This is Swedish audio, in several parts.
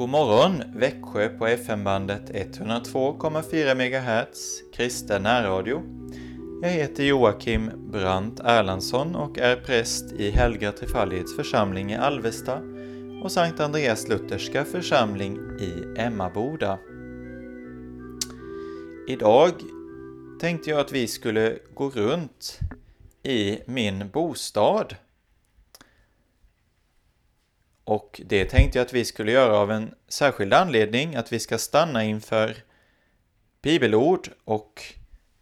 God morgon Växjö på FM-bandet 102,4 MHz, kristen närradio. Jag heter Joakim Brandt Erlandsson och är präst i Helga Trefaldighets församling i Alvesta och Sankt Andreas Lutherska församling i Emmaboda. Idag tänkte jag att vi skulle gå runt i min bostad och det tänkte jag att vi skulle göra av en särskild anledning, att vi ska stanna inför bibelord och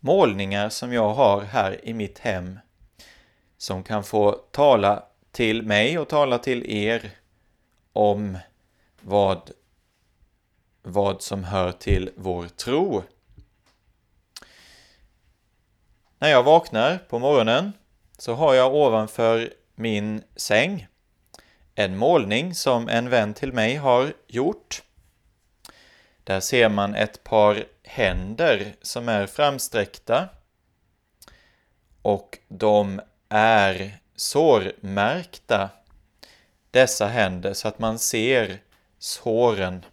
målningar som jag har här i mitt hem som kan få tala till mig och tala till er om vad, vad som hör till vår tro. När jag vaknar på morgonen så har jag ovanför min säng en målning som en vän till mig har gjort. Där ser man ett par händer som är framsträckta och de är sårmärkta, dessa händer, så att man ser såren.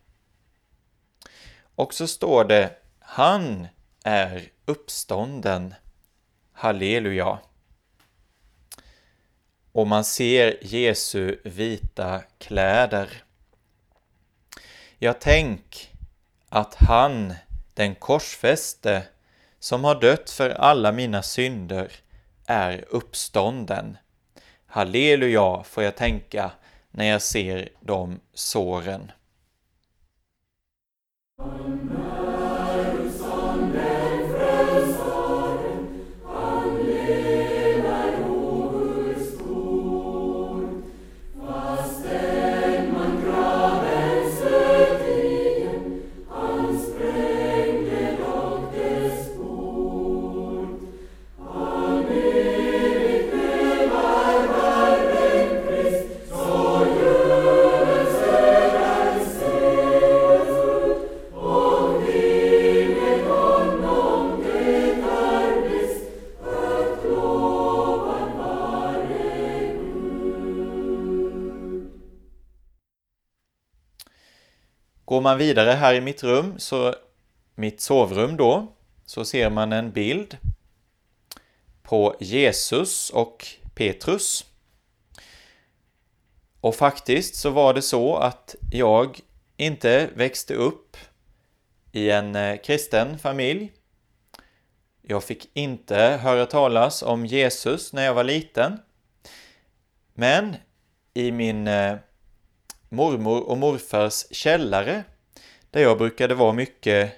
Och så står det Han är uppstånden. Halleluja! Och man ser Jesu vita kläder. Jag tänk att han, den korsfäste, som har dött för alla mina synder, är uppstånden. Halleluja, får jag tänka när jag ser de såren. Amen. Man vidare här i mitt rum, så mitt sovrum då, så ser man en bild på Jesus och Petrus. Och faktiskt så var det så att jag inte växte upp i en eh, kristen familj. Jag fick inte höra talas om Jesus när jag var liten. Men i min eh, mormor och morfars källare där jag brukade vara mycket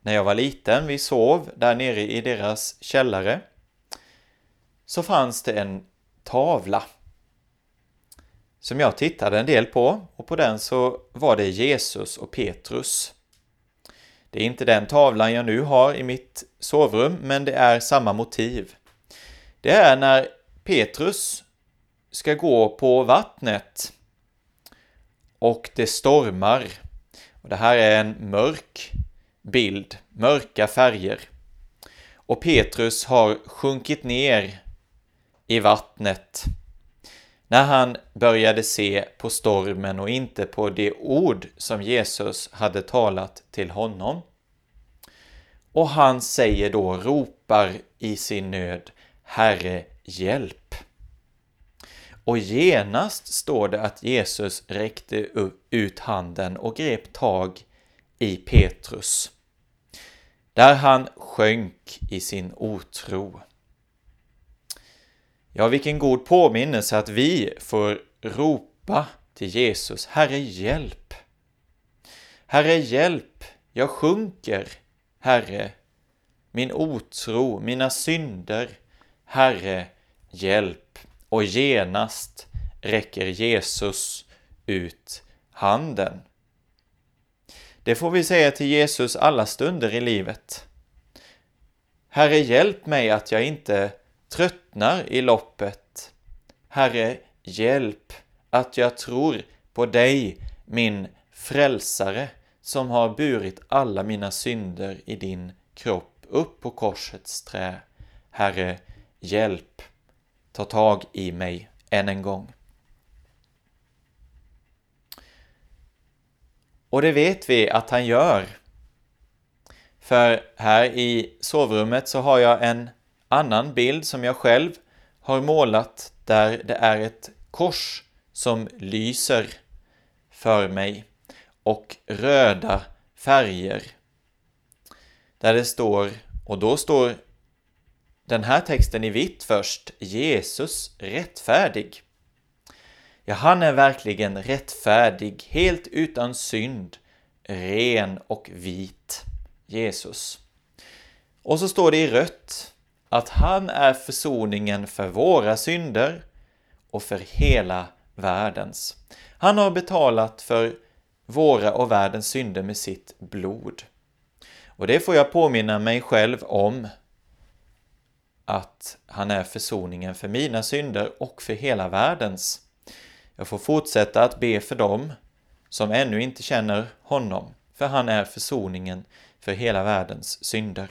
när jag var liten. Vi sov där nere i deras källare. Så fanns det en tavla som jag tittade en del på och på den så var det Jesus och Petrus. Det är inte den tavlan jag nu har i mitt sovrum, men det är samma motiv. Det är när Petrus ska gå på vattnet och det stormar. Och det här är en mörk bild, mörka färger. Och Petrus har sjunkit ner i vattnet när han började se på stormen och inte på det ord som Jesus hade talat till honom. Och han säger då, ropar i sin nöd, Herre, hjälp! Och genast står det att Jesus räckte ut handen och grep tag i Petrus, där han sjönk i sin otro. Ja, vilken god påminnelse att vi får ropa till Jesus, Herre hjälp! Herre hjälp! Jag sjunker, Herre, min otro, mina synder, Herre hjälp! Och genast räcker Jesus ut handen. Det får vi säga till Jesus alla stunder i livet. Herre, hjälp mig att jag inte tröttnar i loppet. Herre, hjälp att jag tror på dig, min frälsare, som har burit alla mina synder i din kropp upp på korsets trä. Herre, hjälp ta tag i mig än en gång. Och det vet vi att han gör. För här i sovrummet så har jag en annan bild som jag själv har målat där det är ett kors som lyser för mig och röda färger. Där det står, och då står den här texten i vitt först, Jesus rättfärdig. Ja, han är verkligen rättfärdig, helt utan synd, ren och vit, Jesus. Och så står det i rött att han är försoningen för våra synder och för hela världens. Han har betalat för våra och världens synder med sitt blod. Och det får jag påminna mig själv om att han är försoningen för mina synder och för hela världens. Jag får fortsätta att be för dem som ännu inte känner honom, för han är försoningen för hela världens synder.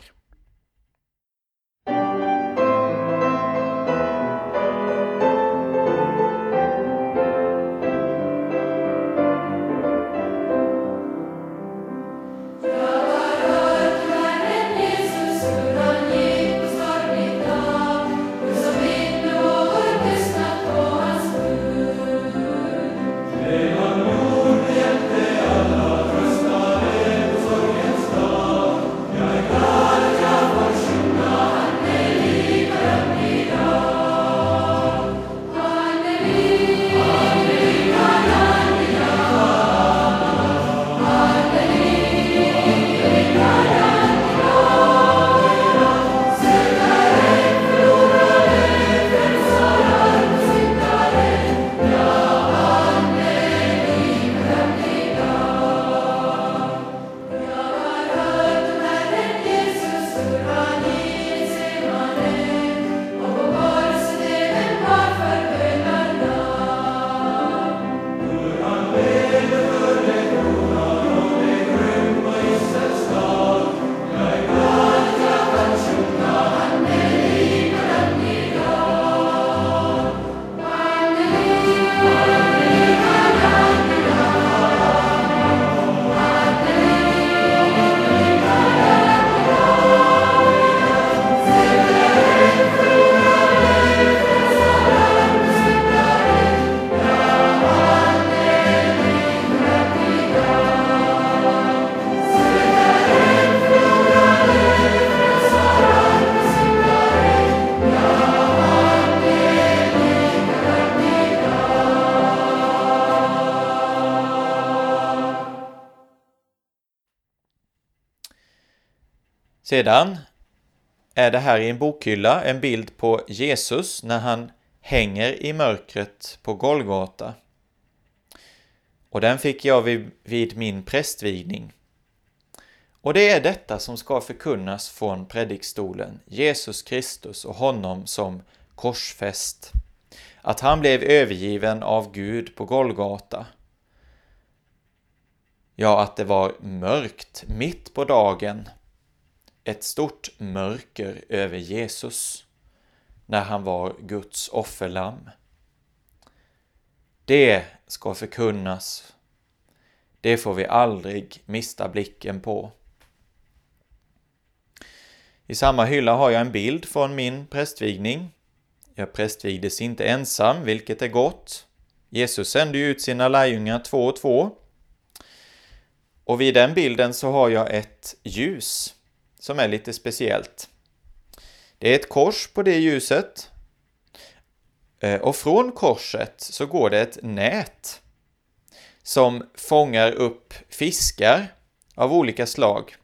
Sedan är det här i en bokhylla en bild på Jesus när han hänger i mörkret på Golgata. Och den fick jag vid, vid min prästvigning. Och det är detta som ska förkunnas från predikstolen, Jesus Kristus och honom som korsfäst. Att han blev övergiven av Gud på Golgata. Ja, att det var mörkt mitt på dagen ett stort mörker över Jesus när han var Guds offerlamm. Det ska förkunnas. Det får vi aldrig mista blicken på. I samma hylla har jag en bild från min prästvigning. Jag prästvigdes inte ensam, vilket är gott. Jesus sände ut sina lärjungar två och två. Och vid den bilden så har jag ett ljus som är lite speciellt. Det är ett kors på det ljuset eh, och från korset så går det ett nät som fångar upp fiskar av olika slag.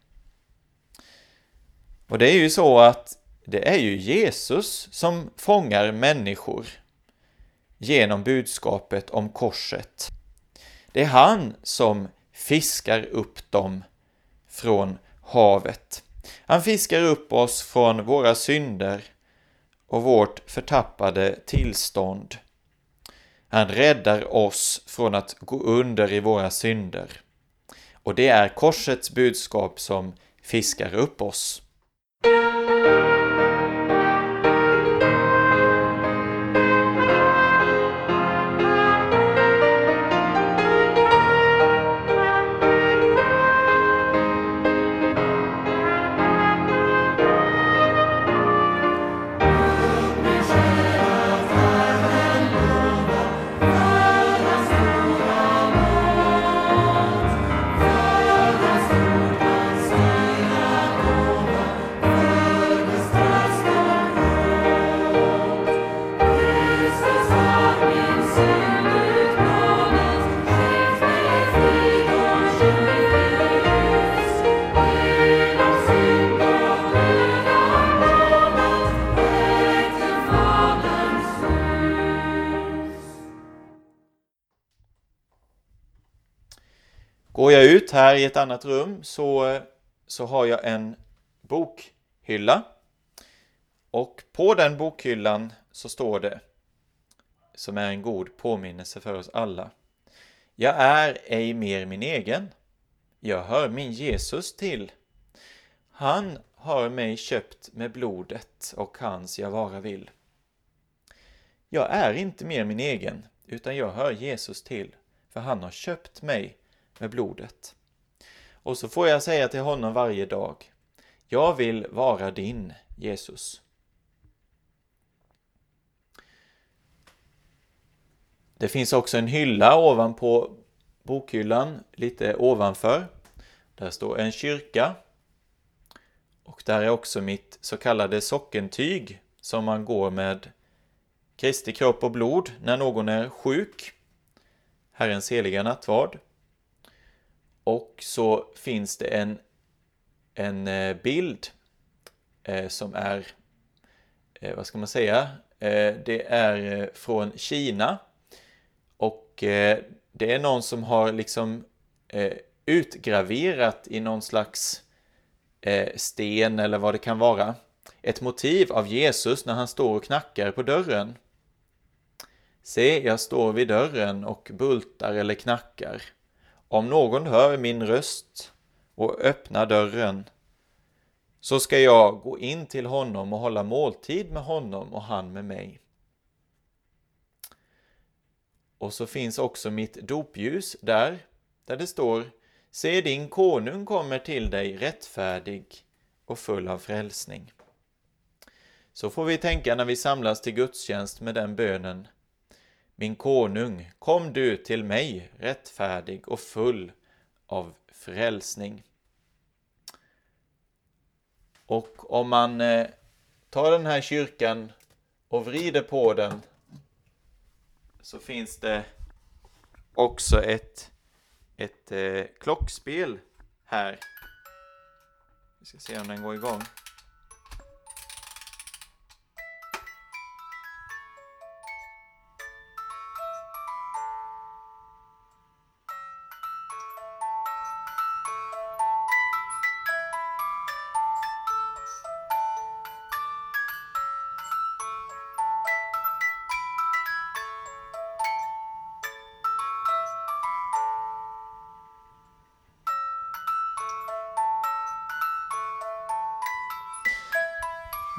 Och det är ju så att det är ju Jesus som fångar människor genom budskapet om korset. Det är han som fiskar upp dem från havet. Han fiskar upp oss från våra synder och vårt förtappade tillstånd. Han räddar oss från att gå under i våra synder. Och det är korsets budskap som fiskar upp oss. Här i ett annat rum så, så har jag en bokhylla. Och på den bokhyllan så står det, som är en god påminnelse för oss alla. Jag är ej mer min egen. Jag hör min Jesus till. Han har mig köpt med blodet och hans jag vara vill. Jag är inte mer min egen, utan jag hör Jesus till, för han har köpt mig med blodet. Och så får jag säga till honom varje dag, jag vill vara din Jesus. Det finns också en hylla ovanpå bokhyllan, lite ovanför. Där står en kyrka. Och där är också mitt så kallade sockentyg som man går med Kristi kropp och blod när någon är sjuk. Herrens heliga nattvard. Och så finns det en, en eh, bild eh, som är, eh, vad ska man säga, det är från Kina. Och det är någon som har liksom utgraverat i någon slags sten eller vad det kan vara. Ett motiv av Jesus när han står och knackar på dörren. Se, jag står vid dörren och bultar eller knackar. Om någon hör min röst och öppnar dörren så ska jag gå in till honom och hålla måltid med honom och han med mig. Och så finns också mitt dopljus där, där det står Se din konung kommer till dig rättfärdig och full av frälsning. Så får vi tänka när vi samlas till gudstjänst med den bönen min konung, kom du till mig rättfärdig och full av frälsning. Och om man eh, tar den här kyrkan och vrider på den så finns det också ett, ett eh, klockspel här. Vi ska se om den går igång.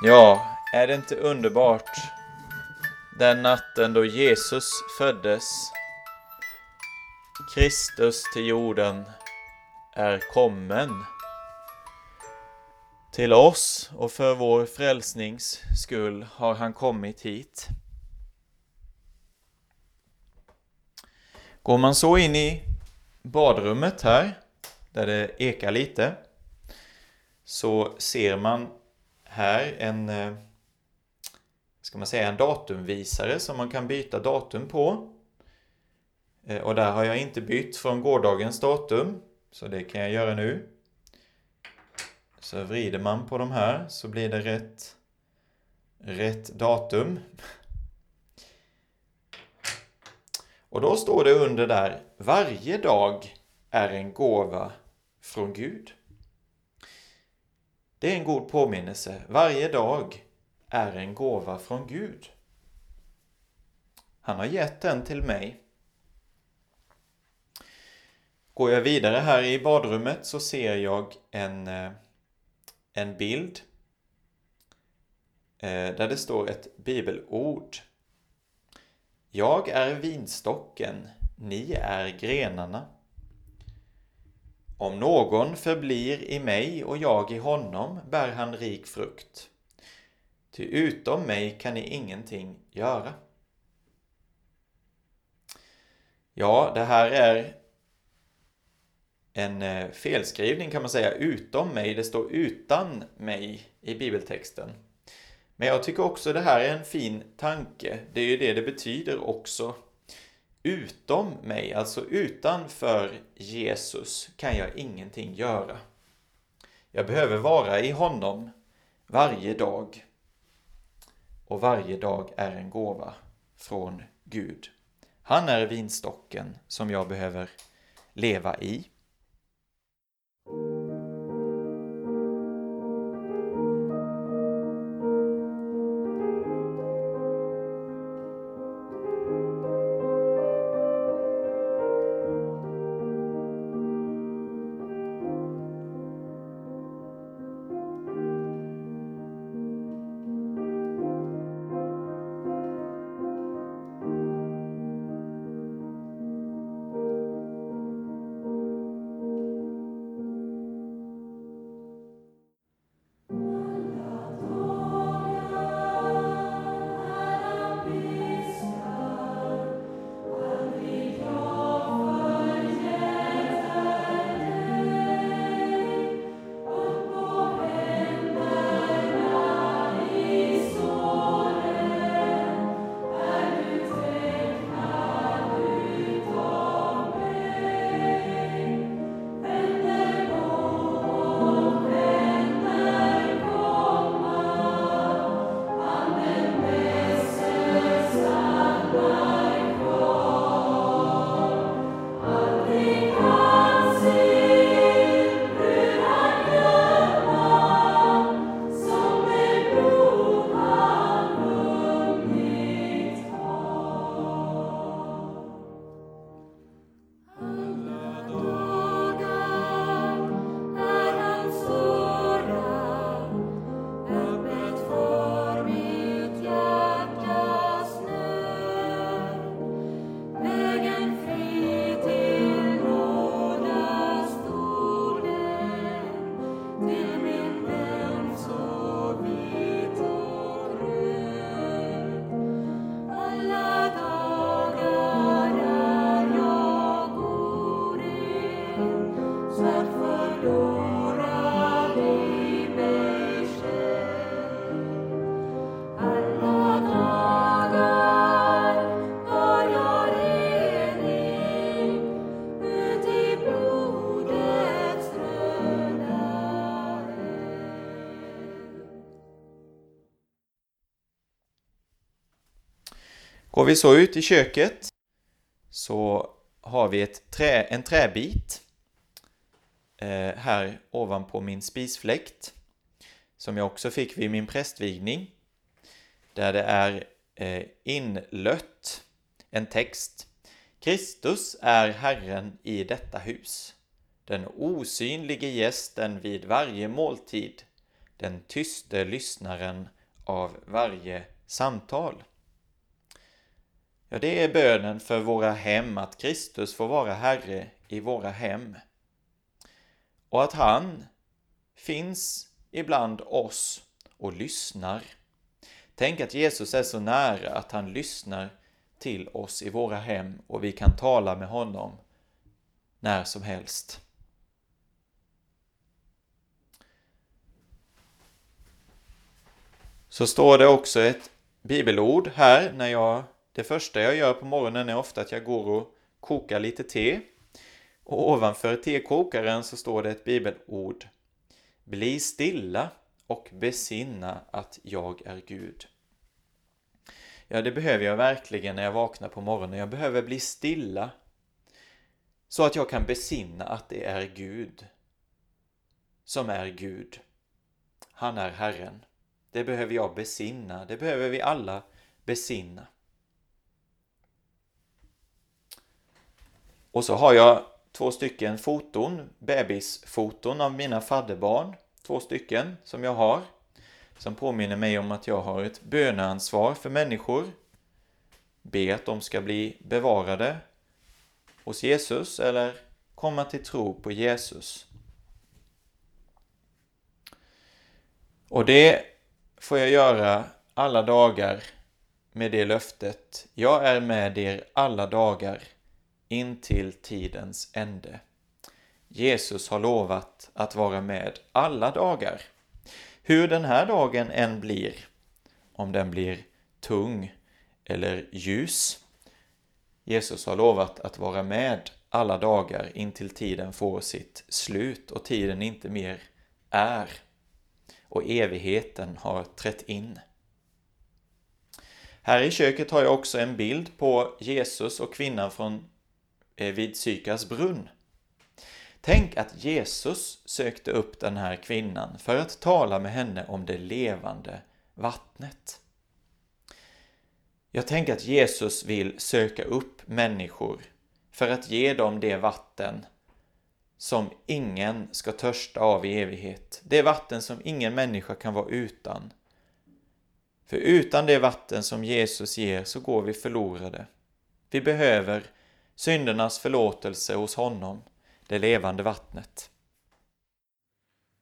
Ja, är det inte underbart? Den natten då Jesus föddes. Kristus till jorden är kommen. Till oss och för vår frälsnings skull har han kommit hit. Går man så in i badrummet här, där det ekar lite, så ser man här en eh, ska man säga en datumvisare som man kan byta datum på. Eh, och där har jag inte bytt från gårdagens datum, så det kan jag göra nu. Så vrider man på de här så blir det rätt, rätt datum. Och då står det under där, varje dag är en gåva från Gud. Det är en god påminnelse. Varje dag är en gåva från Gud. Han har gett den till mig. Går jag vidare här i badrummet så ser jag en, eh, en bild eh, där det står ett bibelord. Jag är vinstocken, ni är grenarna. Om någon förblir i mig och jag i honom bär han rik frukt. Ty utom mig kan ni ingenting göra. Ja, det här är en eh, felskrivning kan man säga. Utom mig, det står utan mig i bibeltexten. Men jag tycker också det här är en fin tanke. Det är ju det det betyder också utom mig, alltså utanför Jesus, kan jag ingenting göra. Jag behöver vara i honom varje dag. Och varje dag är en gåva från Gud. Han är vinstocken som jag behöver leva i. Går vi så ut i köket så har vi ett trä, en träbit eh, här ovanpå min spisfläkt som jag också fick vid min prästvigning där det är eh, inlött en text. Kristus är Herren i detta hus, den osynlige gästen vid varje måltid, den tyste lyssnaren av varje samtal. Ja, det är bönen för våra hem, att Kristus får vara Herre i våra hem. Och att han finns ibland oss och lyssnar. Tänk att Jesus är så nära att han lyssnar till oss i våra hem och vi kan tala med honom när som helst. Så står det också ett bibelord här när jag det första jag gör på morgonen är ofta att jag går och kokar lite te. Och ovanför tekokaren så står det ett bibelord. Bli stilla och besinna att jag är Gud. Ja, det behöver jag verkligen när jag vaknar på morgonen. Jag behöver bli stilla så att jag kan besinna att det är Gud som är Gud. Han är Herren. Det behöver jag besinna. Det behöver vi alla besinna. Och så har jag två stycken foton, bebisfoton av mina fadderbarn. Två stycken som jag har. Som påminner mig om att jag har ett böneansvar för människor. Be att de ska bli bevarade hos Jesus eller komma till tro på Jesus. Och det får jag göra alla dagar med det löftet. Jag är med er alla dagar in till tidens ände. Jesus har lovat att vara med alla dagar. Hur den här dagen än blir, om den blir tung eller ljus. Jesus har lovat att vara med alla dagar intill tiden får sitt slut och tiden inte mer är och evigheten har trätt in. Här i köket har jag också en bild på Jesus och kvinnan från Eh, vid Sykars brunn. Tänk att Jesus sökte upp den här kvinnan för att tala med henne om det levande vattnet. Jag tänker att Jesus vill söka upp människor för att ge dem det vatten som ingen ska törsta av i evighet. Det vatten som ingen människa kan vara utan. För utan det vatten som Jesus ger så går vi förlorade. Vi behöver syndernas förlåtelse hos honom, det levande vattnet.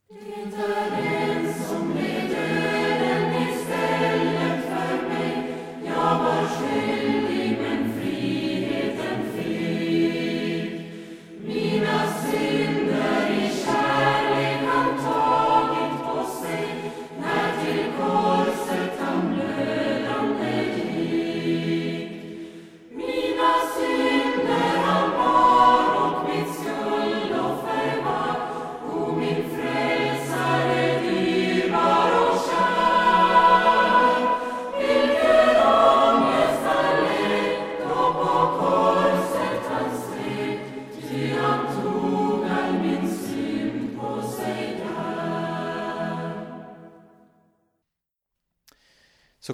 Det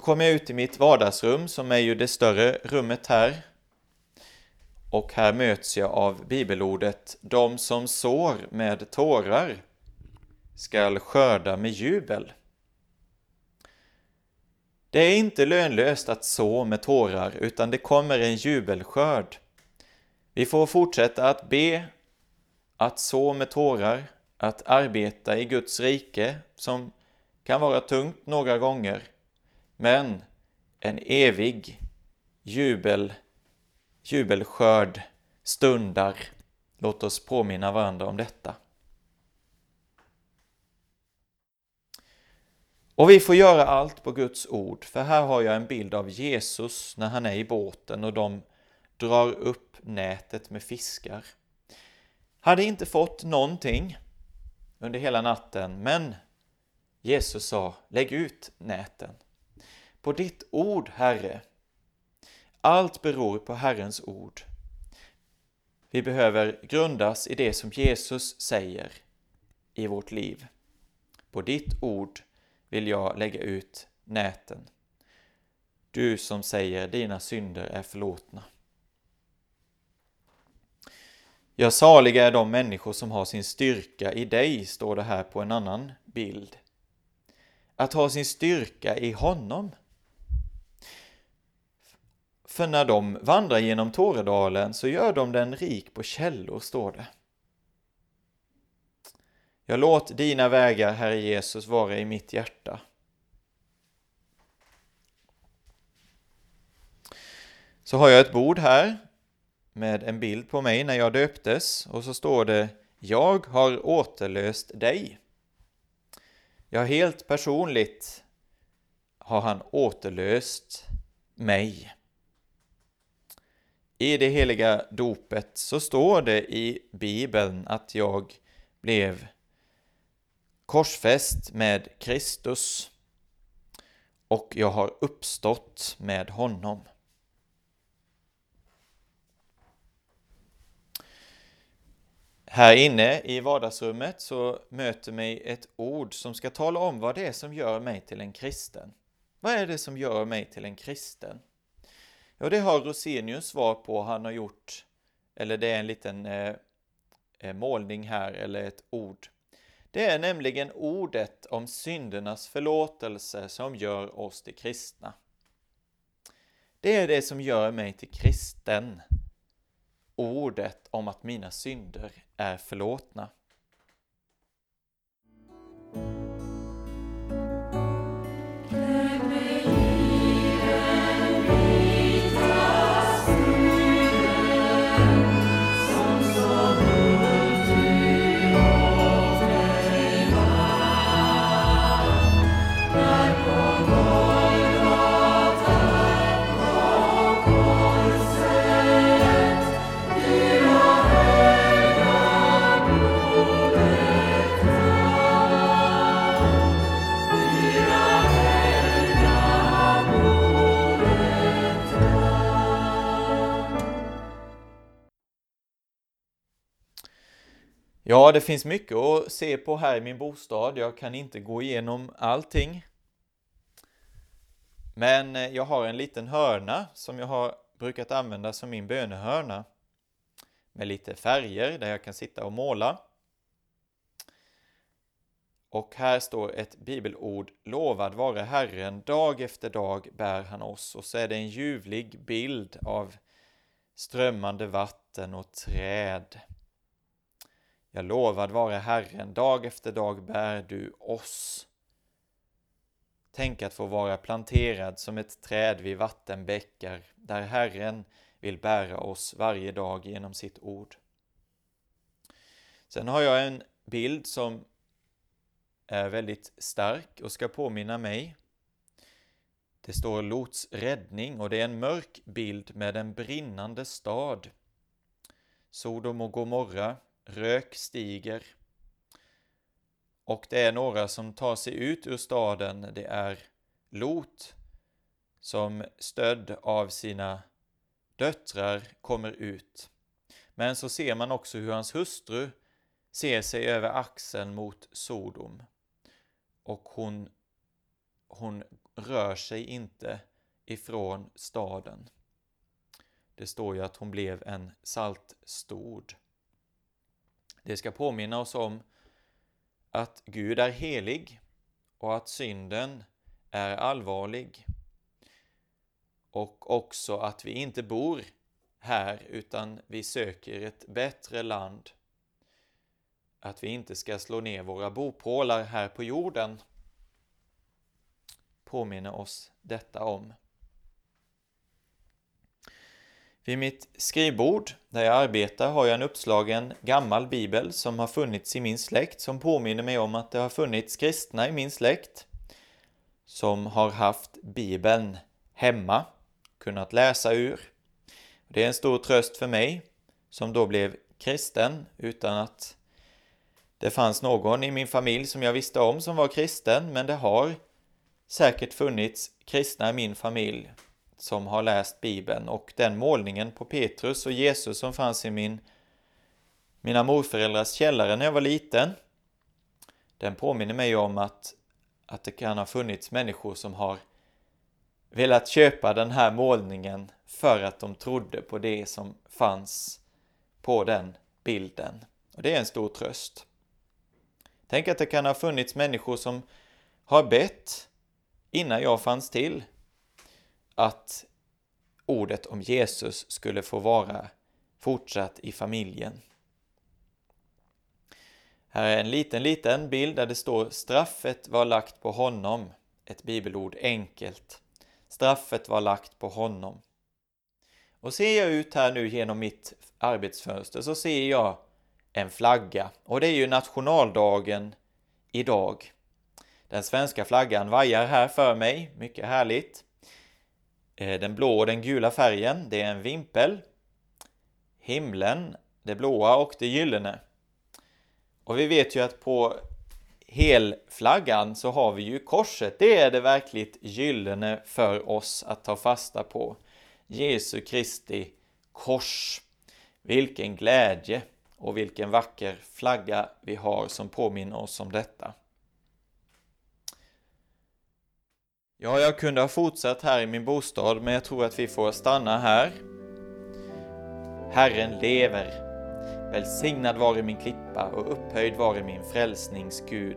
kommer jag ut i mitt vardagsrum som är ju det större rummet här. Och här möts jag av bibelordet De som sår med tårar skall skörda med jubel. Det är inte lönlöst att så med tårar, utan det kommer en jubelskörd. Vi får fortsätta att be, att så med tårar, att arbeta i Guds rike, som kan vara tungt några gånger, men en evig jubel, jubelskörd stundar. Låt oss påminna varandra om detta. Och vi får göra allt på Guds ord, för här har jag en bild av Jesus när han är i båten och de drar upp nätet med fiskar. Hade inte fått någonting under hela natten, men Jesus sa, lägg ut näten. På ditt ord, Herre. Allt beror på Herrens ord. Vi behöver grundas i det som Jesus säger i vårt liv. På ditt ord vill jag lägga ut näten. Du som säger dina synder är förlåtna. Ja, saliga är de människor som har sin styrka i dig, står det här på en annan bild. Att ha sin styrka i honom. För när de vandrar genom Tåredalen så gör de den rik på källor, står det. Jag låt dina vägar, Herre Jesus, vara i mitt hjärta. Så har jag ett bord här med en bild på mig när jag döptes och så står det Jag har återlöst dig. Ja, helt personligt har han återlöst mig. I det heliga dopet så står det i Bibeln att jag blev korsfäst med Kristus och jag har uppstått med honom. Här inne i vardagsrummet så möter mig ett ord som ska tala om vad det är som gör mig till en kristen. Vad är det som gör mig till en kristen? Ja, det har Rosenius svar på. Han har gjort, eller det är en liten eh, eh, målning här, eller ett ord. Det är nämligen ordet om syndernas förlåtelse som gör oss till kristna. Det är det som gör mig till kristen. Ordet om att mina synder är förlåtna. Ja, det finns mycket att se på här i min bostad. Jag kan inte gå igenom allting. Men eh, jag har en liten hörna som jag har brukat använda som min bönehörna. Med lite färger där jag kan sitta och måla. Och här står ett bibelord Lovad vare Herren, dag efter dag bär han oss. Och så är det en ljuvlig bild av strömmande vatten och träd. Jag lovad vare Herren, dag efter dag bär du oss. Tänk att få vara planterad som ett träd vid vattenbäckar, där Herren vill bära oss varje dag genom sitt ord. Sen har jag en bild som är väldigt stark och ska påminna mig. Det står Lots räddning och det är en mörk bild med en brinnande stad. Sodom och Gomorra Rök stiger. Och det är några som tar sig ut ur staden. Det är Lot som stödd av sina döttrar kommer ut. Men så ser man också hur hans hustru ser sig över axeln mot Sodom. Och hon, hon rör sig inte ifrån staden. Det står ju att hon blev en saltstod. Det ska påminna oss om att Gud är helig och att synden är allvarlig. Och också att vi inte bor här utan vi söker ett bättre land. Att vi inte ska slå ner våra bopålar här på jorden. Påminner oss detta om. Vid mitt skrivbord där jag arbetar har jag en uppslagen gammal bibel som har funnits i min släkt som påminner mig om att det har funnits kristna i min släkt. som har haft Bibeln hemma, kunnat läsa ur. Det är en stor tröst för mig som då blev kristen utan att det fanns någon i min familj som jag visste om som var kristen, men det har säkert funnits kristna i min familj som har läst Bibeln och den målningen på Petrus och Jesus som fanns i min, mina morföräldrars källare när jag var liten, den påminner mig om att, att det kan ha funnits människor som har velat köpa den här målningen för att de trodde på det som fanns på den bilden. Och det är en stor tröst. Tänk att det kan ha funnits människor som har bett innan jag fanns till att ordet om Jesus skulle få vara fortsatt i familjen. Här är en liten, liten bild där det står straffet var lagt på honom. Ett bibelord enkelt. Straffet var lagt på honom. Och ser jag ut här nu genom mitt arbetsfönster så ser jag en flagga och det är ju nationaldagen idag. Den svenska flaggan vajar här för mig, mycket härligt. Eh, den blå och den gula färgen, det är en vimpel. Himlen, det blåa och det gyllene. Och vi vet ju att på helflaggan så har vi ju korset. Det är det verkligt gyllene för oss att ta fasta på. Jesu Kristi kors. Vilken glädje och vilken vacker flagga vi har som påminner oss om detta. Ja, jag kunde ha fortsatt här i min bostad, men jag tror att vi får stanna här. Herren lever. Välsignad vare min klippa och upphöjd vare min frälsnings Gud.